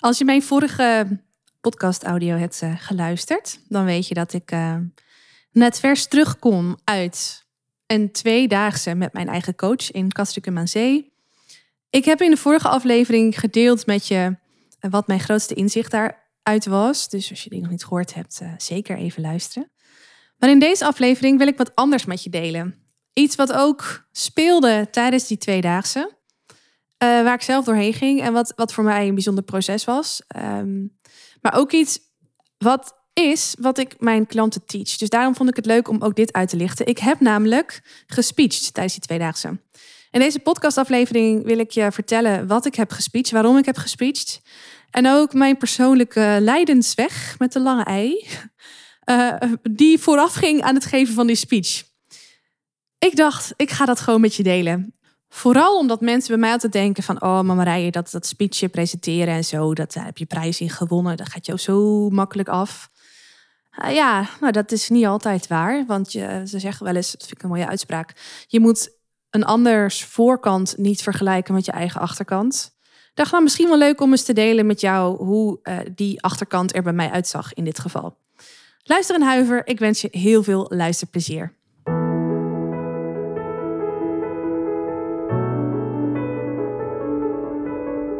Als je mijn vorige podcast-audio hebt uh, geluisterd, dan weet je dat ik uh, net vers terugkom uit een tweedaagse met mijn eigen coach in Castricum aan Zee. Ik heb in de vorige aflevering gedeeld met je uh, wat mijn grootste inzicht daaruit was. Dus als je die nog niet gehoord hebt, zeker even luisteren. Maar in deze aflevering wil ik wat anders met je delen. Iets wat ook speelde tijdens die tweedaagse. Uh, waar ik zelf doorheen ging en wat, wat voor mij een bijzonder proces was. Um, maar ook iets wat is wat ik mijn klanten teach. Dus daarom vond ik het leuk om ook dit uit te lichten. Ik heb namelijk gespeecht tijdens die tweedaagse. In deze podcastaflevering wil ik je vertellen wat ik heb gespeecht, waarom ik heb gespeecht. En ook mijn persoonlijke lijdensweg met de lange ei. Uh, die vooraf ging aan het geven van die speech. Ik dacht, ik ga dat gewoon met je delen. Vooral omdat mensen bij mij altijd denken van... oh, mama Marije, dat, dat speechje presenteren en zo... dat daar heb je prijs in gewonnen. Dat gaat jou zo makkelijk af. Uh, ja, nou dat is niet altijd waar. Want je, ze zeggen wel eens, dat vind ik een mooie uitspraak... je moet een anders voorkant niet vergelijken met je eigen achterkant. dacht nou misschien wel leuk om eens te delen met jou... hoe uh, die achterkant er bij mij uitzag in dit geval. Luister en huiver, ik wens je heel veel luisterplezier.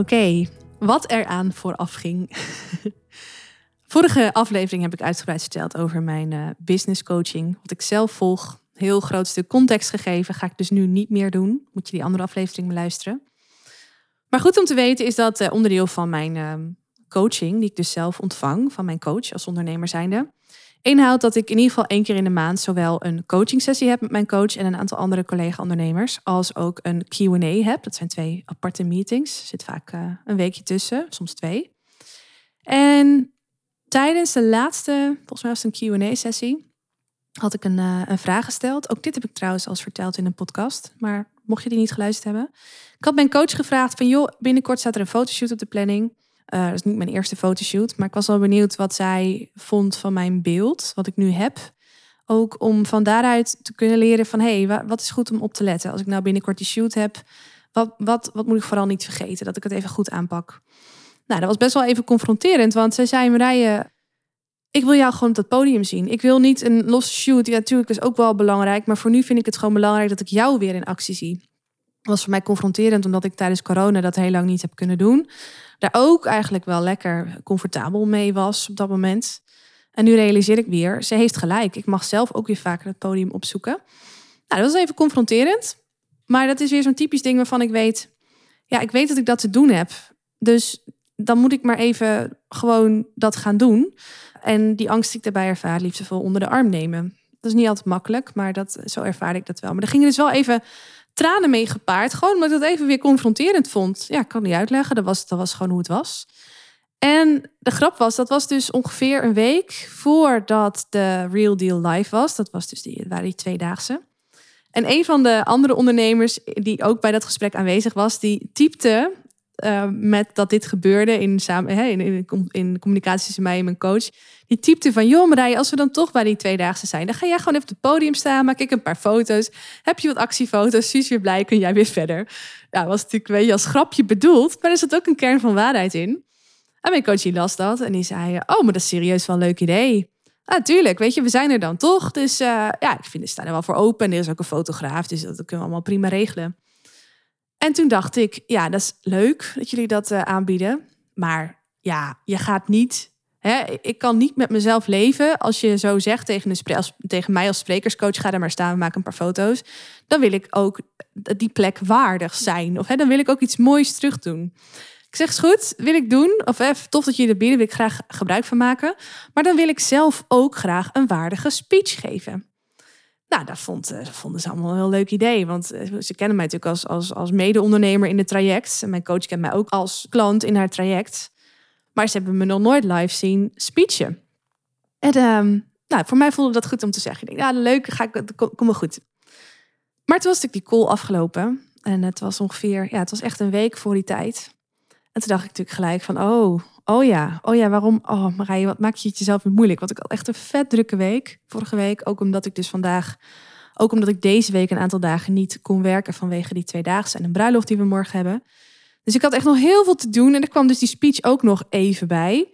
Okay, wat eraan vooraf ging. Vorige aflevering heb ik uitgebreid verteld over mijn uh, business coaching. Wat ik zelf volg. Heel groot stuk context gegeven. Ga ik dus nu niet meer doen. Moet je die andere aflevering beluisteren. Maar goed om te weten is dat uh, onderdeel van mijn uh, coaching, die ik dus zelf ontvang van mijn coach als ondernemer zijnde, inhoudt dat ik in ieder geval één keer in de maand zowel een coaching sessie heb met mijn coach en een aantal andere collega-ondernemers, als ook een Q&A heb. Dat zijn twee aparte meetings. Er zit vaak uh, een weekje tussen, soms twee. En tijdens de laatste, volgens mij was het een Q&A-sessie, had ik een, uh, een vraag gesteld. Ook dit heb ik trouwens al verteld in een podcast, maar mocht je die niet geluisterd hebben. Ik had mijn coach gevraagd van, joh, binnenkort staat er een fotoshoot op de planning. Uh, dat is niet mijn eerste fotoshoot, maar ik was al benieuwd wat zij vond van mijn beeld, wat ik nu heb. Ook om van daaruit te kunnen leren van hé, hey, wat is goed om op te letten? Als ik nou binnenkort die shoot heb, wat, wat, wat moet ik vooral niet vergeten? Dat ik het even goed aanpak. Nou, dat was best wel even confronterend, want zij zei Marije, ik wil jou gewoon op dat podium zien. Ik wil niet een losse shoot. Ja, natuurlijk is ook wel belangrijk, maar voor nu vind ik het gewoon belangrijk dat ik jou weer in actie zie. Was voor mij confronterend, omdat ik tijdens corona dat heel lang niet heb kunnen doen daar ook eigenlijk wel lekker comfortabel mee was op dat moment. En nu realiseer ik weer, ze heeft gelijk. Ik mag zelf ook weer vaker het podium opzoeken. Nou, dat was even confronterend. Maar dat is weer zo'n typisch ding waarvan ik weet, ja, ik weet dat ik dat te doen heb. Dus dan moet ik maar even gewoon dat gaan doen. En die angst die ik daarbij ervaar, liefdevol onder de arm nemen. Dat is niet altijd makkelijk, maar dat, zo ervaar ik dat wel. Maar er gingen dus wel even tranen mee gepaard. Gewoon omdat ik het even weer confronterend vond. Ja, ik kan niet uitleggen. Dat was, dat was gewoon hoe het was. En de grap was, dat was dus ongeveer een week voordat de Real Deal live was. Dat was dus die, waren die tweedaagse. En een van de andere ondernemers die ook bij dat gesprek aanwezig was, die typte uh, met dat dit gebeurde in, samen, hè, in, in, in communicatie tussen mij en mijn coach. Die typte van, joh Marije, als we dan toch bij die tweedaagse zijn, dan ga jij gewoon even op het podium staan, maak ik een paar foto's. Heb je wat actiefoto's, je weer blij, kun jij weer verder. Ja, was natuurlijk een beetje als grapje bedoeld, maar er zat ook een kern van waarheid in. En mijn coach las dat en die zei, oh, maar dat is serieus wel een leuk idee. Natuurlijk, weet je, we zijn er dan toch. Dus uh, ja, ik vind, er staan er wel voor open. En er is ook een fotograaf, dus dat kunnen we allemaal prima regelen. En toen dacht ik, ja, dat is leuk dat jullie dat uh, aanbieden. Maar ja, je gaat niet. Hè, ik kan niet met mezelf leven als je zo zegt tegen, tegen mij als sprekerscoach: ga er maar staan, maak een paar foto's. Dan wil ik ook die plek waardig zijn. Of hè, dan wil ik ook iets moois terug doen. Ik zeg, is goed, wil ik doen. Of even tof dat jullie dat bieden, wil ik graag gebruik van maken. Maar dan wil ik zelf ook graag een waardige speech geven. Nou, dat, vond, dat vonden ze allemaal een heel leuk idee. Want ze kennen mij natuurlijk als, als, als mede-ondernemer in het traject. En mijn coach kent mij ook als klant in haar traject. Maar ze hebben me nog nooit live zien speechen. En ehm, nou, voor mij voelde dat goed om te zeggen. Ik denk, ja, leuk, ga ik, kom maar goed. Maar toen was natuurlijk die call afgelopen. En het was ongeveer, ja, het was echt een week voor die tijd. En toen dacht ik natuurlijk gelijk van, oh, oh ja, oh ja, waarom? Oh Marije, wat maak je het jezelf weer moeilijk? Want ik had echt een vet drukke week vorige week. Ook omdat ik dus vandaag, ook omdat ik deze week een aantal dagen niet kon werken vanwege die twee dagen en een bruiloft die we morgen hebben. Dus ik had echt nog heel veel te doen. En er kwam dus die speech ook nog even bij.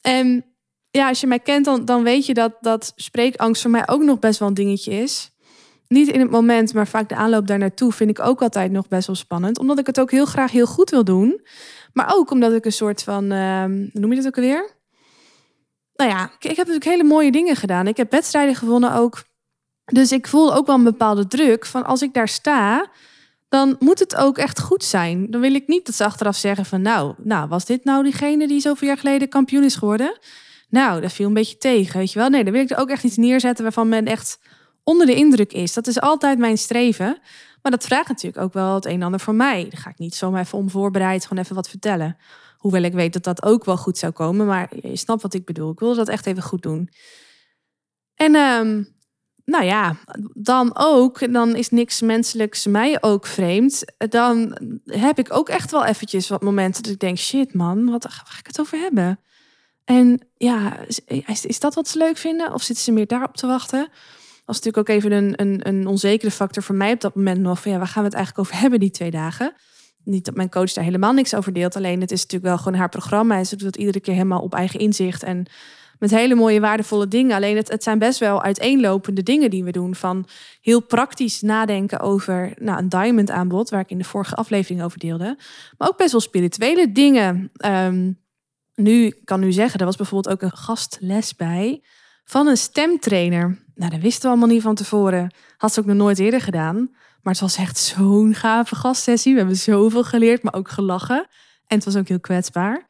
En ja, als je mij kent, dan, dan weet je dat, dat spreekangst voor mij ook nog best wel een dingetje is. Niet in het moment, maar vaak de aanloop daar naartoe vind ik ook altijd nog best wel spannend. Omdat ik het ook heel graag heel goed wil doen. Maar ook omdat ik een soort van, uh, noem je dat ook alweer? Nou ja, ik, heb natuurlijk hele mooie dingen gedaan. Ik heb wedstrijden gewonnen ook. Dus ik voel ook wel een bepaalde druk van als ik daar sta, dan moet het ook echt goed zijn. Dan wil ik niet dat ze achteraf zeggen van nou, nou was dit nou diegene die zoveel jaar geleden kampioen is geworden? Nou, dat viel een beetje tegen, weet je wel? Nee, dan wil ik er ook echt iets neerzetten waarvan men echt onder de indruk is. Dat is altijd mijn streven. Maar dat vraagt natuurlijk ook wel het een en ander voor mij. Dan ga ik niet zomaar even onvoorbereid gewoon even wat vertellen. Hoewel ik weet dat dat ook wel goed zou komen. Maar je snapt wat ik bedoel. Ik wil dat echt even goed doen. En um, nou ja, dan ook, dan is niks menselijks mij ook vreemd. Dan heb ik ook echt wel eventjes wat momenten dat ik denk, shit man, wat ga ik het over hebben? En ja, is dat wat ze leuk vinden? Of zitten ze meer daarop te wachten? Was natuurlijk ook even een, een, een onzekere factor voor mij op dat moment nog. Van ja, waar gaan we het eigenlijk over hebben die twee dagen? Niet dat mijn coach daar helemaal niks over deelt. Alleen het is natuurlijk wel gewoon haar programma. En ze doet dat iedere keer helemaal op eigen inzicht. En met hele mooie, waardevolle dingen. Alleen het, het zijn best wel uiteenlopende dingen die we doen. Van heel praktisch nadenken over nou, een diamond aanbod. Waar ik in de vorige aflevering over deelde. Maar ook best wel spirituele dingen. Um, nu kan nu zeggen, er was bijvoorbeeld ook een gastles bij van een stemtrainer. Nou, dat wisten we allemaal niet van tevoren. Had ze ook nog nooit eerder gedaan. Maar het was echt zo'n gave gastsessie. We hebben zoveel geleerd, maar ook gelachen. En het was ook heel kwetsbaar. Nou,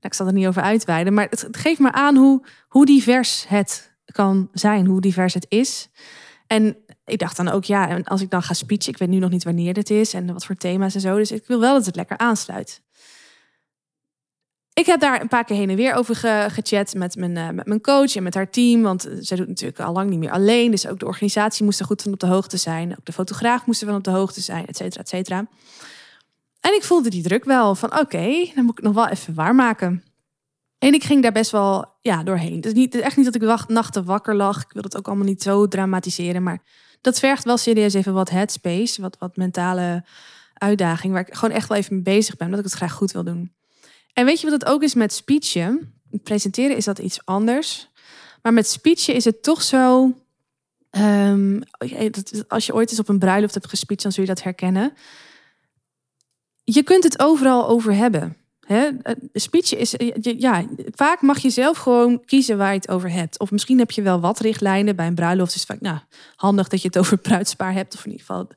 ik zal er niet over uitweiden. Maar het, het geeft me aan hoe, hoe divers het kan zijn. Hoe divers het is. En ik dacht dan ook, ja, als ik dan ga speechen, ik weet nu nog niet wanneer dit is en wat voor thema's en zo. Dus ik wil wel dat het lekker aansluit ik heb daar een paar keer heen en weer over gechat met mijn, uh, met mijn coach en met haar team. Want zij doet natuurlijk al lang niet meer alleen. Dus ook de organisatie moest er goed van op de hoogte zijn. Ook de fotograaf moest er van op de hoogte zijn, et cetera, et cetera. En ik voelde die druk wel van oké, dan moet ik nog wel even waarmaken. En ik ging daar best wel ja, doorheen. Het is niet, echt niet dat ik nachten wakker lag. Ik wil het ook allemaal niet zo dramatiseren. Maar dat vergt wel serieus even wat headspace. Wat, wat mentale uitdaging. Waar ik gewoon echt wel even mee bezig ben. Omdat ik het graag goed wil doen. En weet je wat het ook is met speechen? Presenteren is dat iets anders. Maar met speechen is het toch zo. Um, als je ooit eens op een bruiloft hebt gespeecht, dan zul je dat herkennen. Je kunt het overal over hebben. Hè? Speechen is, ja, vaak mag je zelf gewoon kiezen waar je het over hebt. Of misschien heb je wel wat richtlijnen. Bij een bruiloft is vaak nou, handig dat je het over bruidspaar hebt. Of in ieder geval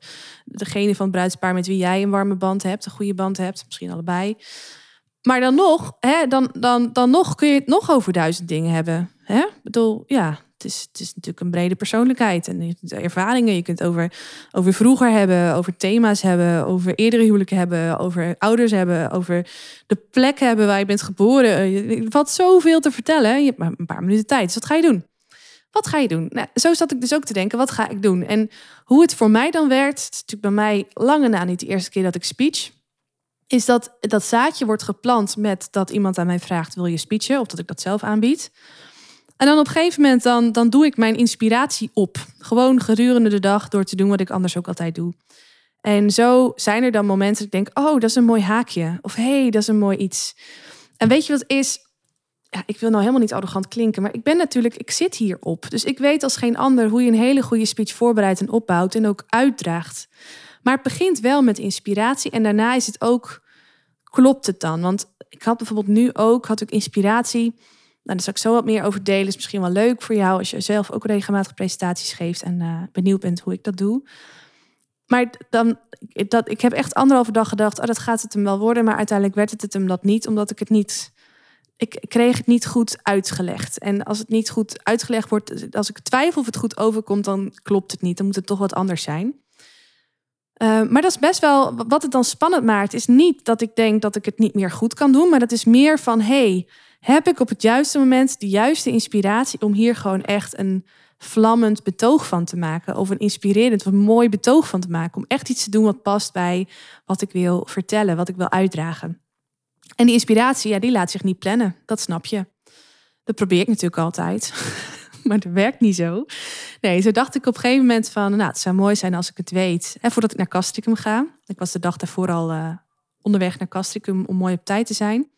degene van het bruidspaar met wie jij een warme band hebt, een goede band hebt. Misschien allebei. Maar dan nog, hè, dan, dan, dan nog kun je het nog over duizend dingen hebben. Hè? Ik bedoel, ja, het is, het is natuurlijk een brede persoonlijkheid en ervaringen. Je kunt over, over vroeger hebben, over thema's hebben, over eerdere huwelijken hebben, over ouders hebben, over de plek hebben waar je bent geboren. Er valt zoveel te vertellen. Je hebt maar een paar minuten tijd. Dus wat ga je doen? Wat ga je doen? Nou, zo zat ik dus ook te denken, wat ga ik doen? En hoe het voor mij dan werd, het is natuurlijk bij mij lange na niet de eerste keer dat ik speech is dat dat zaadje wordt geplant met dat iemand aan mij vraagt: wil je speechen? Of dat ik dat zelf aanbied. En dan op een gegeven moment dan, dan doe ik mijn inspiratie op. Gewoon gedurende de dag door te doen wat ik anders ook altijd doe. En zo zijn er dan momenten dat ik denk: oh, dat is een mooi haakje. Of hey, dat is een mooi iets. En weet je wat is? Ja, ik wil nou helemaal niet arrogant klinken, maar ik ben natuurlijk, ik zit hierop. Dus ik weet als geen ander hoe je een hele goede speech voorbereidt en opbouwt en ook uitdraagt. Maar het begint wel met inspiratie en daarna is het ook, klopt het dan? Want ik had bijvoorbeeld nu ook, had ik inspiratie. Nou, daar zal ik zo wat meer over delen. Is misschien wel leuk voor jou als je zelf ook regelmatig presentaties geeft en uh, benieuwd bent hoe ik dat doe. Maar dan, dat, ik heb echt anderhalve dag gedacht, oh, dat gaat het hem wel worden. Maar uiteindelijk werd het het hem dat niet, omdat ik het niet ik kreeg het niet goed uitgelegd. En als het niet goed uitgelegd wordt, als ik twijfel of het goed overkomt, dan klopt het niet. Dan moet het toch wat anders zijn. Uh, maar dat is best wel, wat het dan spannend maakt, is niet dat ik denk dat ik het niet meer goed kan doen, maar dat is meer van, hey, heb ik op het juiste moment de juiste inspiratie om hier gewoon echt een vlammend betoog van te maken, of een inspirerend of een mooi betoog van te maken, om echt iets te doen wat past bij wat ik wil vertellen, wat ik wil uitdragen. En die inspiratie, ja, die laat zich niet plannen. Dat snap je. Dat probeer ik natuurlijk altijd. maar dat werkt niet zo. Nee, zo dacht ik op een gegeven moment van, nou, het zou mooi zijn als ik het weet. En voordat ik naar Castricum ga. Ik was de dag daarvoor al uh, onderweg naar Castricum om mooi op tijd te zijn.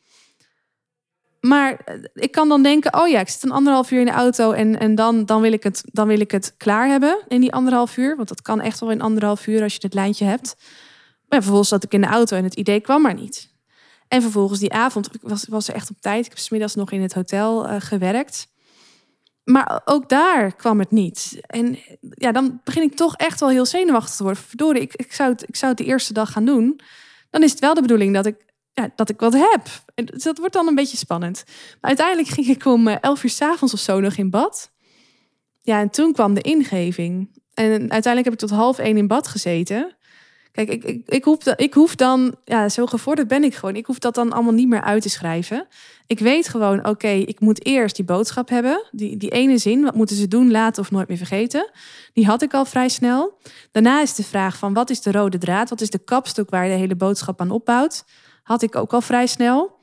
Maar eh, ik kan dan denken, oh ja, ik zit een anderhalf uur in de auto en, en dan, dan, wil ik het, dan wil ik het klaar hebben in die anderhalf uur. Want dat kan echt wel in anderhalf uur als je het lijntje hebt. Maar vervolgens zat ik in de auto en het idee kwam maar niet. En vervolgens die avond, ik was, was er echt op tijd. Ik heb smiddags nog in het hotel uh, gewerkt. Maar ook daar kwam het niet. En ja, dan begin ik toch echt wel heel zenuwachtig te worden. Ik, ik, zou het, ik zou het de eerste dag gaan doen. Dan is het wel de bedoeling dat ik, ja, dat ik wat heb. En dat wordt dan een beetje spannend. Maar uiteindelijk ging ik om eh, elf uur s avonds of zo nog in bad. Ja, en toen kwam de ingeving. En uiteindelijk heb ik tot half één in bad gezeten. Kijk, ik, ik, ik, hoef, ik hoef dan, ja, zo gevorderd ben ik gewoon. Ik hoef dat dan allemaal niet meer uit te schrijven. Ik weet gewoon, oké, ik moet eerst die boodschap hebben. Die, die ene zin, wat moeten ze doen, laten of nooit meer vergeten. Die had ik al vrij snel. Daarna is de vraag van, wat is de rode draad? Wat is de kapstok waar de hele boodschap aan opbouwt? Had ik ook al vrij snel.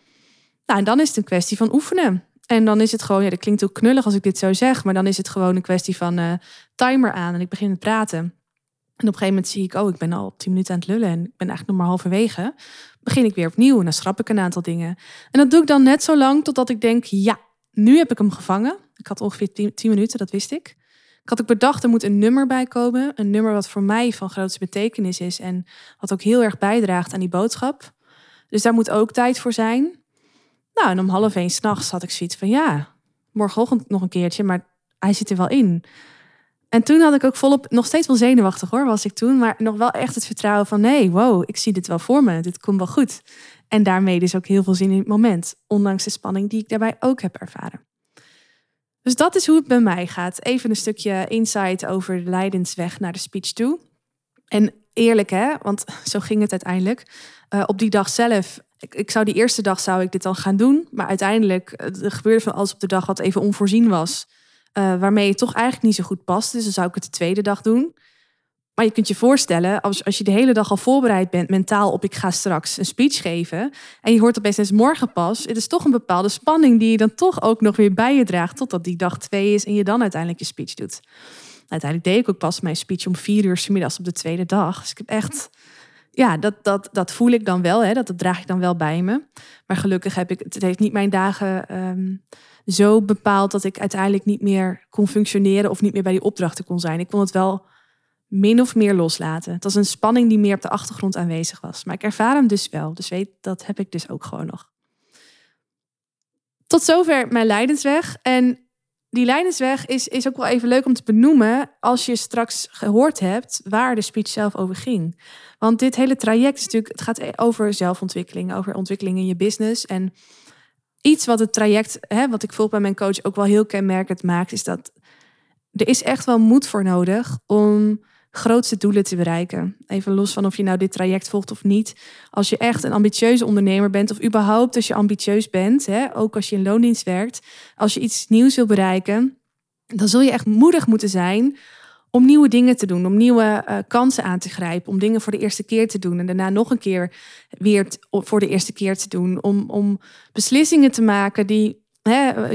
Nou, en dan is het een kwestie van oefenen. En dan is het gewoon, ja, dat klinkt ook knullig als ik dit zo zeg, maar dan is het gewoon een kwestie van uh, timer aan en ik begin te praten. En op een gegeven moment zie ik, oh, ik ben al tien minuten aan het lullen en ik ben eigenlijk nog maar halverwege. Begin ik weer opnieuw en dan schrap ik een aantal dingen. En dat doe ik dan net zo lang totdat ik denk, ja, nu heb ik hem gevangen. Ik had ongeveer tien, minuten, dat wist ik. Ik had ook bedacht, er moet een nummer bij komen. Een nummer wat voor mij van grootste betekenis is en wat ook heel erg bijdraagt aan die boodschap. Dus daar moet ook tijd voor zijn. Nou, en om half één s'nachts had ik zoiets van, ja, morgenochtend nog een keertje, maar hij zit er wel in. En toen had ik ook volop, nog steeds wel zenuwachtig hoor, was ik toen. Maar nog wel echt het vertrouwen van nee, wow, ik zie dit wel voor me. Dit komt wel goed. En daarmee dus ook heel veel zin in het moment. Ondanks de spanning die ik daarbij ook heb ervaren. Dus dat is hoe het bij mij gaat. Even een stukje insight over de leidensweg naar de speech toe. En eerlijk hè, want zo ging het uiteindelijk. Uh, op die dag zelf ik, zou die eerste dag zou ik dit dan gaan doen. Maar uiteindelijk, er eh, gebeurde van alles op de dag wat even onvoorzien was. Uh, waarmee het toch eigenlijk niet zo goed past. Dus dan zou ik het de tweede dag doen. Maar je kunt je voorstellen, als, als je de hele dag al voorbereid bent mentaal op ik ga straks een speech geven. En je hoort opeens morgen pas. Het is toch een bepaalde spanning die je dan toch ook nog weer bij je draagt. Totdat die dag twee is en je dan uiteindelijk je speech doet. Uiteindelijk deed ik ook pas mijn speech om vier uur s middags op de tweede dag. Dus ik heb echt, ja, dat, dat, dat voel ik dan wel. Hè, dat, dat draag ik dan wel bij me. Maar gelukkig heb ik, het heeft niet mijn dagen um, zo bepaald dat ik uiteindelijk niet meer kon functioneren of niet meer bij die opdrachten kon zijn. Ik kon het wel min of meer loslaten. Het was een spanning die meer op de achtergrond aanwezig was. Maar ik ervaar hem dus wel. Dus weet, dat heb ik dus ook gewoon nog. Tot zover mijn leidensweg. En die leidensweg is, is ook wel even leuk om te benoemen als je straks gehoord hebt waar de speech zelf over ging. Want dit hele traject is natuurlijk, het gaat over zelfontwikkeling, over ontwikkeling in je business. En iets wat het traject, hè, wat ik volg bij mijn coach, ook wel heel kenmerkend maakt, is dat er is echt wel moed voor nodig om grootste doelen te bereiken. Even los van of je nou dit traject volgt of niet. Als je echt een ambitieuze ondernemer bent, of überhaupt als je ambitieus bent, hè, ook als je in loondienst werkt, als je iets nieuws wil bereiken, dan zul je echt moedig moeten zijn om nieuwe dingen te doen, om nieuwe uh, kansen aan te grijpen, om dingen voor de eerste keer te doen en daarna nog een keer weer voor de eerste keer te doen, om, om beslissingen te maken die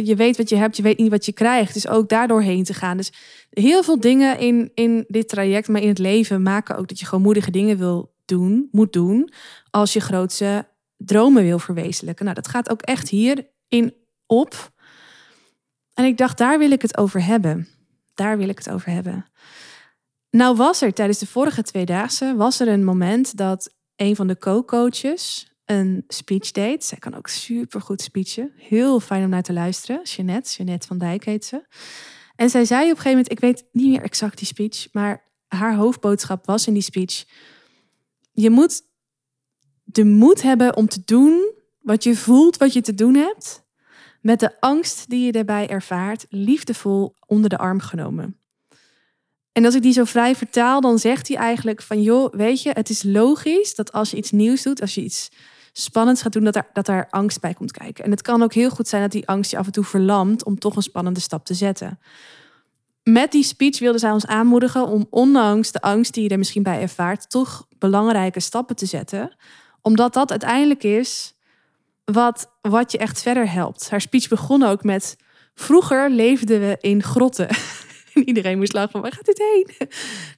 je weet wat je hebt, je weet niet wat je krijgt, dus ook daardoor heen te gaan. Dus heel veel dingen in, in dit traject, maar in het leven maken ook dat je gewoon moedige dingen wil doen, moet doen, als je grootste dromen wil verwezenlijken. Nou, dat gaat ook echt hierin op. En ik dacht, daar wil ik het over hebben. Daar wil ik het over hebben. Nou was er tijdens de vorige tweedaagse was er een moment dat een van de co-coaches een speech deed. Zij kan ook super goed speechen. Heel fijn om naar te luisteren. Jeannette, Jeannette van Dijk heet ze. En zij zei op een gegeven moment, ik weet niet meer exact die speech, maar haar hoofdboodschap was in die speech: je moet de moed hebben om te doen wat je voelt wat je te doen hebt, met de angst die je daarbij ervaart liefdevol onder de arm genomen. En als ik die zo vrij vertaal, dan zegt hij eigenlijk van joh, weet je, het is logisch dat als je iets nieuws doet, als je iets spannends gaat doen, dat er, dat er angst bij komt kijken. En het kan ook heel goed zijn dat die angst je af en toe verlamt om toch een spannende stap te zetten. Met die speech wilden zij ons aanmoedigen om ondanks de angst die je er misschien bij ervaart, toch belangrijke stappen te zetten. Omdat dat uiteindelijk is wat, wat je echt verder helpt. Haar speech begon ook met: Vroeger leefden we in grotten. En iedereen moest lachen van, waar gaat dit heen?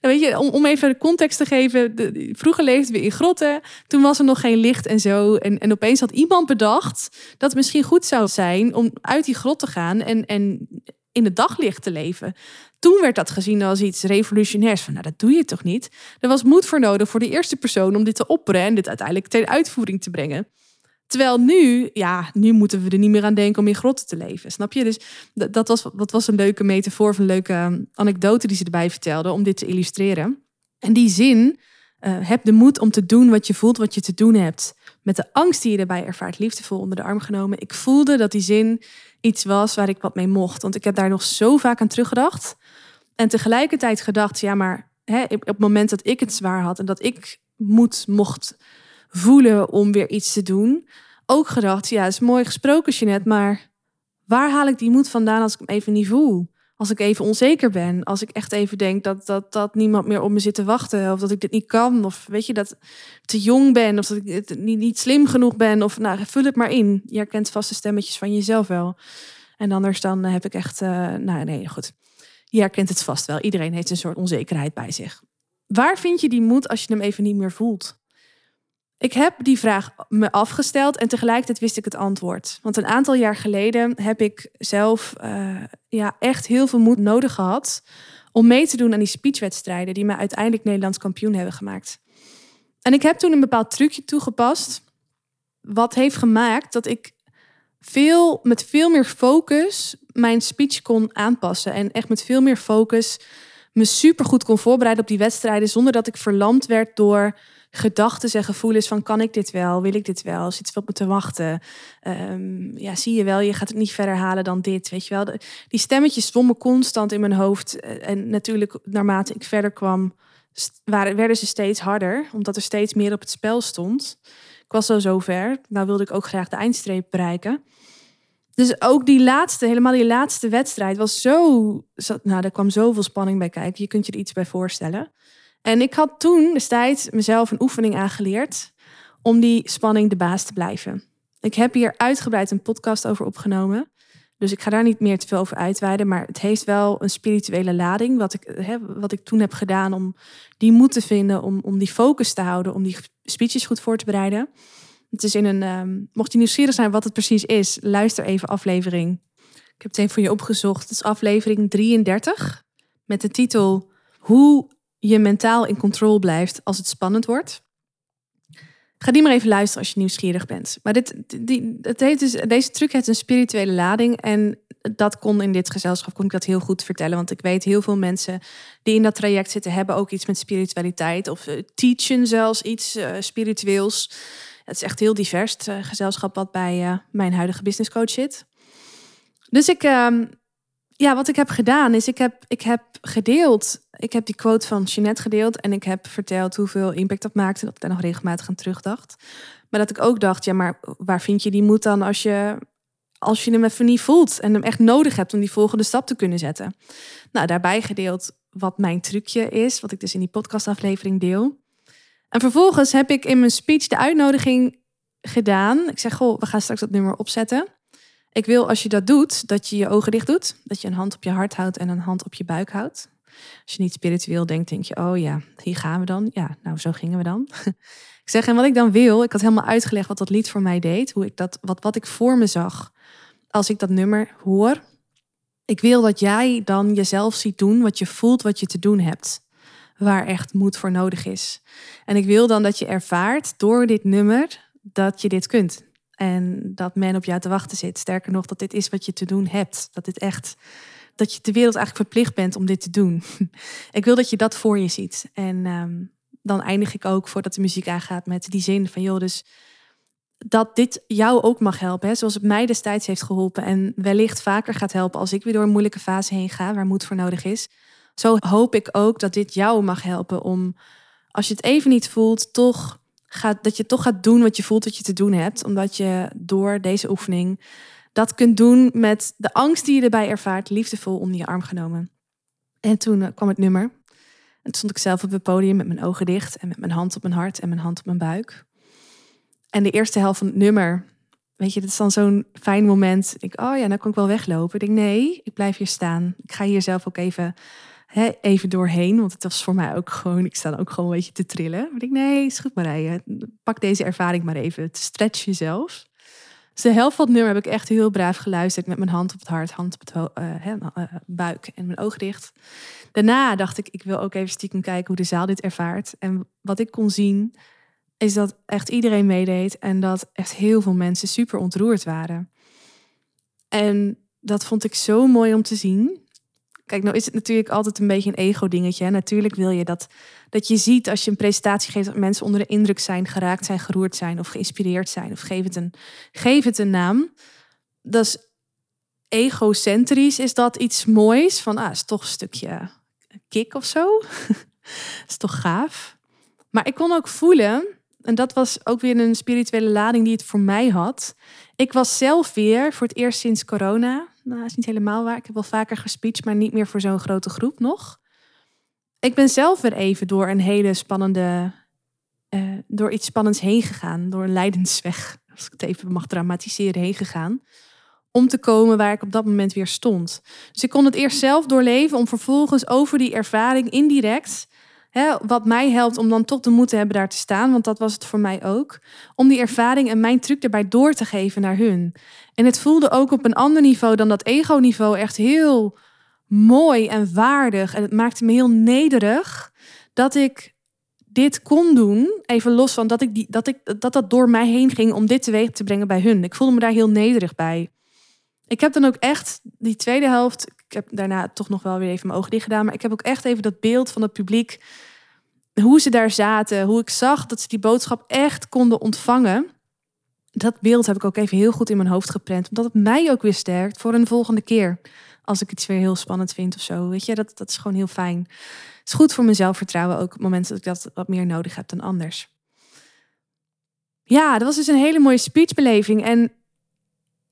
Nou, weet je, om, even de context te geven. Vroeger leefden we in grotten. Toen was er nog geen licht en zo. En, en opeens had iemand bedacht dat het misschien goed zou zijn om uit die grot te gaan en, en in het daglicht te leven. Toen werd dat gezien als iets revolutionairs. Van, nou, dat doe je toch niet? Er was moed voor nodig voor de eerste persoon om dit te opperen en dit uiteindelijk ten uitvoering te brengen. Terwijl nu, ja, nu moeten we er niet meer aan denken om in grotten te leven. Snap je? Dus dat, was, dat was een leuke metafoor, of een leuke ehm, anekdote die ze erbij vertelde om dit te illustreren. En die zin, uh, heb de moed om te doen wat je voelt, wat je te doen hebt. Met de angst die je erbij ervaart, liefdevol onder de arm genomen. Ik voelde dat die zin iets was waar ik wat mee mocht. Want ik heb daar nog zo vaak aan teruggedacht. En tegelijkertijd gedacht, ja, maar hè, op het moment dat ik het zwaar had en dat ik moed mocht voelen om weer iets te doen. Ook gedacht, ja, is mooi gesproken, Jeanette, maar waar haal ik die moed vandaan als ik hem even niet voel? Als ik even onzeker ben, als ik echt even denk dat, dat, dat niemand meer op me zit te wachten, of dat ik dit niet kan, of weet je, dat te jong ben, of dat ik niet, niet slim genoeg ben, of nou, vul het maar in. Je herkent vaste stemmetjes van jezelf wel. En anders dan heb ik echt, uh, nou nee, goed. Je herkent het vast wel. Iedereen heeft een soort onzekerheid bij zich. Waar vind je die moed als je hem even niet meer voelt? Ik heb die vraag me afgesteld en tegelijkertijd wist ik het antwoord. Want een aantal jaar geleden heb ik zelf uh, ja, echt heel veel moed nodig gehad om mee te doen aan die speechwedstrijden die me uiteindelijk Nederlands kampioen hebben gemaakt. En ik heb toen een bepaald trucje toegepast, wat heeft gemaakt dat ik veel, met veel meer focus mijn speech kon aanpassen. En echt met veel meer focus me super goed kon voorbereiden op die wedstrijden zonder dat ik verlamd werd door gedachten en gevoelens van kan ik dit wel, wil ik dit wel, zit veel op me te wachten. Um, ja, zie je wel, je gaat het niet verder halen dan dit, weet je wel. Die stemmetjes zwommen constant in mijn hoofd eh, en natuurlijk naarmate ik verder kwam, waren, werden ze steeds harder, omdat er steeds meer op het spel stond. Ik was zo zover, nou wilde ik ook graag de eindstreep bereiken. Dus ook die laatste, helemaal die laatste wedstrijd was zo, nou, daar kwam zoveel spanning bij kijken. Je kunt je er iets bij voorstellen. En ik had toen destijds mezelf een oefening aangeleerd om die spanning de baas te blijven. Ik heb hier uitgebreid een podcast over opgenomen. Dus ik ga daar niet meer te veel over uitweiden. Maar het heeft wel een spirituele lading. Wat ik, hè, wat ik toen heb gedaan om die moed te vinden. Om, om die focus te houden. Om die speeches goed voor te bereiden. Het is in een. Um, mocht je nieuwsgierig zijn wat het precies is. Luister even aflevering. Ik heb het even voor je opgezocht. Het is aflevering 33. Met de titel Hoe je mentaal in controle blijft als het spannend wordt. Ga die maar even luisteren als je nieuwsgierig bent. Maar dit, die, het heeft dus, deze truc heeft een spirituele lading. En dat kon in dit gezelschap kon ik dat heel goed vertellen. Want ik weet heel veel mensen die in dat traject zitten, hebben ook iets met spiritualiteit. Of uh, teachen zelfs iets uh, spiritueels. Het is echt heel divers, uh, gezelschap wat bij mijn huidige business coach zit. Dus ik, ehm, ja, wat ik heb gedaan is, ik heb, ik heb gedeeld. Ik heb die quote van Jeanette gedeeld en ik heb verteld hoeveel impact dat maakte. Dat ik daar nog regelmatig aan terugdacht. Maar dat ik ook dacht, ja, maar waar vind je die moed dan als je, als je hem even niet voelt en hem echt nodig hebt om die volgende stap te kunnen zetten? Nou, daarbij gedeeld wat mijn trucje is, wat ik dus in die podcastaflevering deel. En vervolgens heb ik in mijn speech de uitnodiging gedaan. Ik zeg, goh, we gaan straks dat nummer opzetten. Ik wil als je dat doet, dat je je ogen dicht doet. Dat je een hand op je hart houdt en een hand op je buik houdt. Als je niet spiritueel denkt, denk je, oh ja, hier gaan we dan. Ja, nou zo gingen we dan. ik zeg, en wat ik dan wil, ik had helemaal uitgelegd wat dat lied voor mij deed. Hoe ik dat, wat, wat ik voor me zag als ik dat nummer hoor. Ik wil dat jij dan jezelf ziet doen wat je voelt, wat je te doen hebt. Waar echt moed voor nodig is. En ik wil dan dat je ervaart door dit nummer dat je dit kunt. En dat men op jou te wachten zit. Sterker nog, dat dit is wat je te doen hebt. Dat dit echt. Dat je de wereld eigenlijk verplicht bent om dit te doen. ik wil dat je dat voor je ziet. En um, dan eindig ik ook voordat de muziek aangaat met die zin van joh, dus dat dit jou ook mag helpen. Zoals het mij destijds heeft geholpen. En wellicht vaker gaat helpen als ik weer door een moeilijke fase heen ga, waar moed voor nodig is. Zo hoop ik ook dat dit jou mag helpen om, als je het even niet voelt, toch gaat, dat je toch gaat doen wat je voelt dat je te doen hebt. Omdat je door deze oefening dat kunt doen met de angst die je erbij ervaart, liefdevol om je arm genomen. En toen eh, kwam het nummer. En toen stond ik zelf op het podium met mijn ogen dicht en met mijn hand op mijn hart en mijn hand op mijn buik. En de eerste helft van het nummer, weet je, dat is dan zo'n fijn moment. Ik, oh ja, nou kan ik wel weglopen. Ik denk, nee, ik blijf hier staan. Ik ga hier zelf ook even, hè, even doorheen. Want het was voor mij ook gewoon, ik sta ook gewoon een beetje te trillen. Ik denk, nee, is goed Marije. Pak deze ervaring maar even. Stretch jezelf. Dus de helft van het nummer heb ik echt heel braaf geluisterd. Met mijn hand op het hart, hand op het uh, buik en mijn ogen dicht. Daarna dacht ik, ik wil ook even stiekem kijken hoe de zaal dit ervaart. En wat ik kon zien, is dat echt iedereen meedeed. En dat echt heel veel mensen super ontroerd waren. En dat vond ik zo mooi om te zien. Kijk, nou is het natuurlijk altijd een beetje een ego-dingetje. Natuurlijk wil je dat, dat je ziet als je een presentatie geeft dat mensen onder de indruk zijn, geraakt zijn, geroerd zijn of geïnspireerd zijn. Of geef het een, geef het een naam. Dat is egocentrisch, is dat iets moois. Van, ah, is toch een stukje kick of zo. is toch gaaf. Maar ik kon ook voelen, en dat was ook weer een spirituele lading die het voor mij had. Ik was zelf weer voor het eerst sinds corona nou, is niet helemaal waar. Ik heb wel vaker gespeecht, maar niet meer voor zo'n grote groep nog. Ik ben zelf weer even door een hele spannende, uh, door iets spannends heen gegaan. Door een lijdensweg, als ik het even mag dramatiseren, heen gegaan. Om te komen waar ik op dat moment weer stond. Dus ik kon het eerst zelf doorleven om vervolgens over die ervaring indirect Wat mij helpt om dan toch de moed te hebben daar te staan, want dat was het voor mij ook. Om die ervaring en mijn truc erbij door te geven naar hun. En het voelde ook op een ander niveau dan dat ego-niveau echt heel mooi en waardig. En het maakte me heel nederig dat ik dit kon doen. Even los van dat ik die, dat, ik, dat dat door mij heen ging om dit teweeg te brengen bij hun. Ik voelde me daar heel nederig bij. Ik heb dan ook echt die tweede helft. Ik heb daarna toch nog wel weer even mijn ogen dicht gedaan. Maar ik heb ook echt even dat beeld van het publiek. Hoe ze daar zaten. Hoe ik zag dat ze die boodschap echt konden ontvangen. Dat beeld heb ik ook even heel goed in mijn hoofd geprent. Omdat het mij ook weer sterkt voor een volgende keer. Als ik iets weer heel spannend vind of zo. Weet je, dat, dat is gewoon heel fijn. Het is goed voor mijn zelfvertrouwen ook op momenten dat ik dat wat meer nodig heb dan anders. Ja, dat was dus een hele mooie speechbeleving. En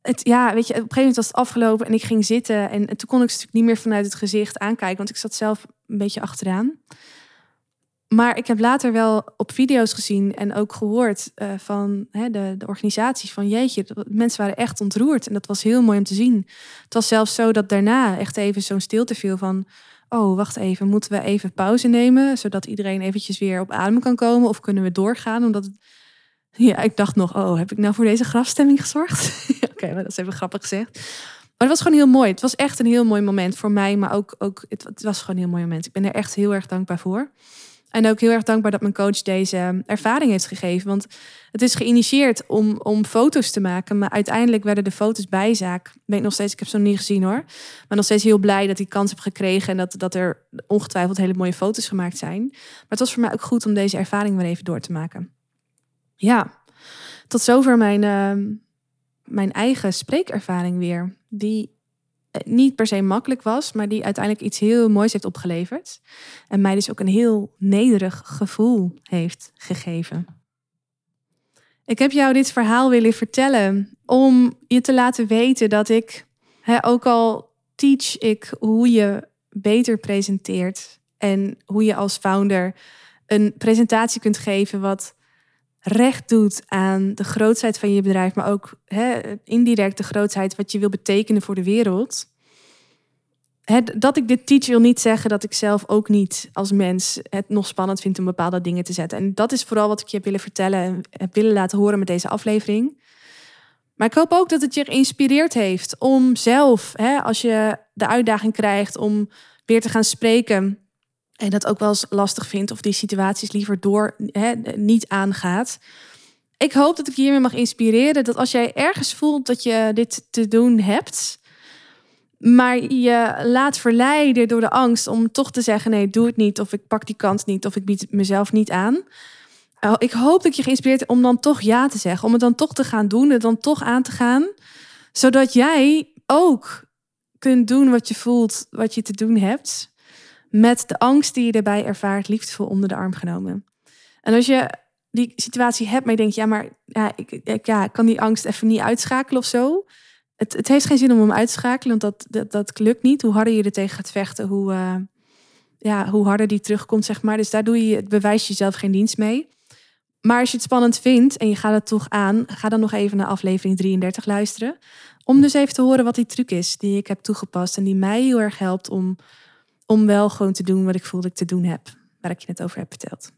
het, ja, weet je, op een gegeven moment was het afgelopen en ik ging zitten. En, toen kon ik ze natuurlijk niet meer vanuit het gezicht aankijken, want ik zat zelf een beetje achteraan. Maar ik heb later wel op video's gezien en ook gehoord uh, van hè, de, de organisaties van jeetje, mensen waren echt ontroerd. En dat was heel mooi om te zien. Het was zelfs zo dat daarna echt even zo'n stilte viel van, oh wacht even, moeten we even pauze nemen, zodat iedereen eventjes weer op adem kan komen of kunnen we doorgaan, omdat het ja, ik dacht nog, oh, heb ik nou voor deze grafstemming gezorgd? Oké, maar dat is even grappig gezegd. Maar het was gewoon heel mooi. Het was echt een heel mooi moment voor mij, maar ook, ook het, was gewoon een heel mooi moment. Ik ben er echt heel erg dankbaar voor. En ook heel erg dankbaar dat mijn coach deze ervaring heeft gegeven. Want het is geïnitieerd om, om foto's te maken. Maar uiteindelijk werden de foto's bijzaak. Ben ik nog steeds, ik heb ze nog niet gezien hoor. Maar nog steeds heel blij dat ik kans heb gekregen. En dat, dat er ongetwijfeld hele mooie foto's gemaakt zijn. Maar het was voor mij ook goed om deze ervaring weer even door te maken. Ja, tot zover mijn, uh, mijn eigen spreekervaring weer. Die eh, niet per se makkelijk was, maar die uiteindelijk iets heel moois heeft opgeleverd. En mij dus ook een heel nederig gevoel heeft gegeven. Ik heb jou dit verhaal willen vertellen om je te laten weten dat ik, hè, ook al teach ik hoe je beter presenteert en hoe je als founder een presentatie kunt geven wat recht doet aan de grootheid van je bedrijf, maar ook hè, indirect de grootheid wat je wil betekenen voor de wereld. dat ik dit teach wil niet zeggen dat ik zelf ook niet als mens het nog spannend vind om bepaalde dingen te zetten. En dat is vooral wat ik je heb willen vertellen en heb willen laten horen met deze aflevering. Maar ik hoop ook dat het je geïnspireerd heeft om zelf, hè, als je de uitdaging krijgt om weer te gaan spreken, en dat ook wel eens lastig vindt of die situaties liever door niet aangaat. Ik hoop dat ik hiermee mag inspireren dat als jij ergens voelt dat je dit te doen hebt, maar je laat verleiden door de angst om toch te zeggen: nee, doe het niet, of ik pak die kans niet, of ik bied mezelf niet aan. Oh, ik hoop dat je geïnspireerd om dan toch ja te zeggen. Om het dan toch te gaan doen. Het dan toch aan te gaan. Zodat jij ook kunt doen wat je voelt, wat je te doen hebt. Met de angst die je erbij ervaart, liefdevol onder de arm genomen. En als je die situatie hebt, maar je denkt, ja, maar ja, ik, ja, kan die angst even niet uitschakelen of zo. Het, het heeft geen zin om hem uit te schakelen, want dat, dat, dat lukt niet. Hoe harder je er tegen gaat vechten, hoe, uh, ja, hoe harder die terugkomt, zeg maar. Dus daar doe je, het bewijs jezelf geen dienst mee. Maar als je het spannend vindt en je gaat het toch aan, ga dan nog even naar aflevering 33 luisteren. Om dus even te horen wat die truc is die ik heb toegepast en die mij heel erg helpt om, om wel gewoon te doen wat ik voel dat ik te doen heb, waar ik je net over heb verteld.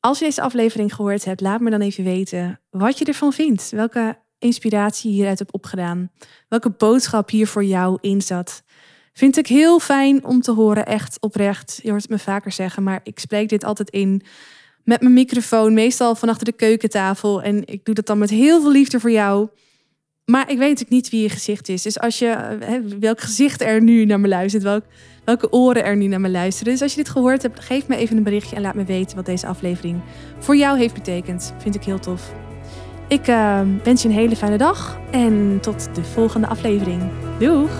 Als je deze aflevering gehoord hebt, laat me dan even weten wat je ervan vindt. Welke inspiratie je hieruit hebt opgedaan. Welke boodschap hier voor jou in zat. Vind ik heel fijn om te horen, echt oprecht. Je hoort het me vaker zeggen, maar ik spreek dit altijd in met mijn microfoon, meestal van achter de keukentafel. En ik doe dat dan met heel veel liefde voor jou. Maar ik weet natuurlijk niet wie je gezicht is. Dus als je, hè, welk gezicht er nu naar me luistert, welk, welke oren er nu naar me luisteren. Dus als je dit gehoord hebt, geef me even een berichtje en laat me weten wat deze aflevering voor jou heeft betekend. Vind ik heel tof. Ik uh, wens je een hele fijne dag en tot de volgende aflevering. Doeg!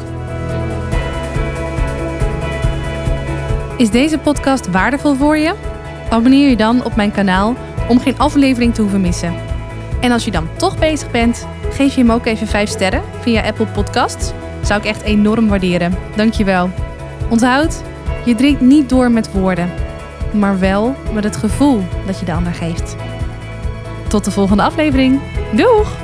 Is deze podcast waardevol voor je? Abonneer je dan op mijn kanaal om geen aflevering te hoeven missen. En als je dan toch bezig bent, geef je hem ook even 5 sterren via Apple Podcasts. Zou ik echt enorm waarderen. Dankjewel. Onthoud, je drinkt niet door met woorden, maar wel met het gevoel dat je de ander geeft. Tot de volgende aflevering. Doeg!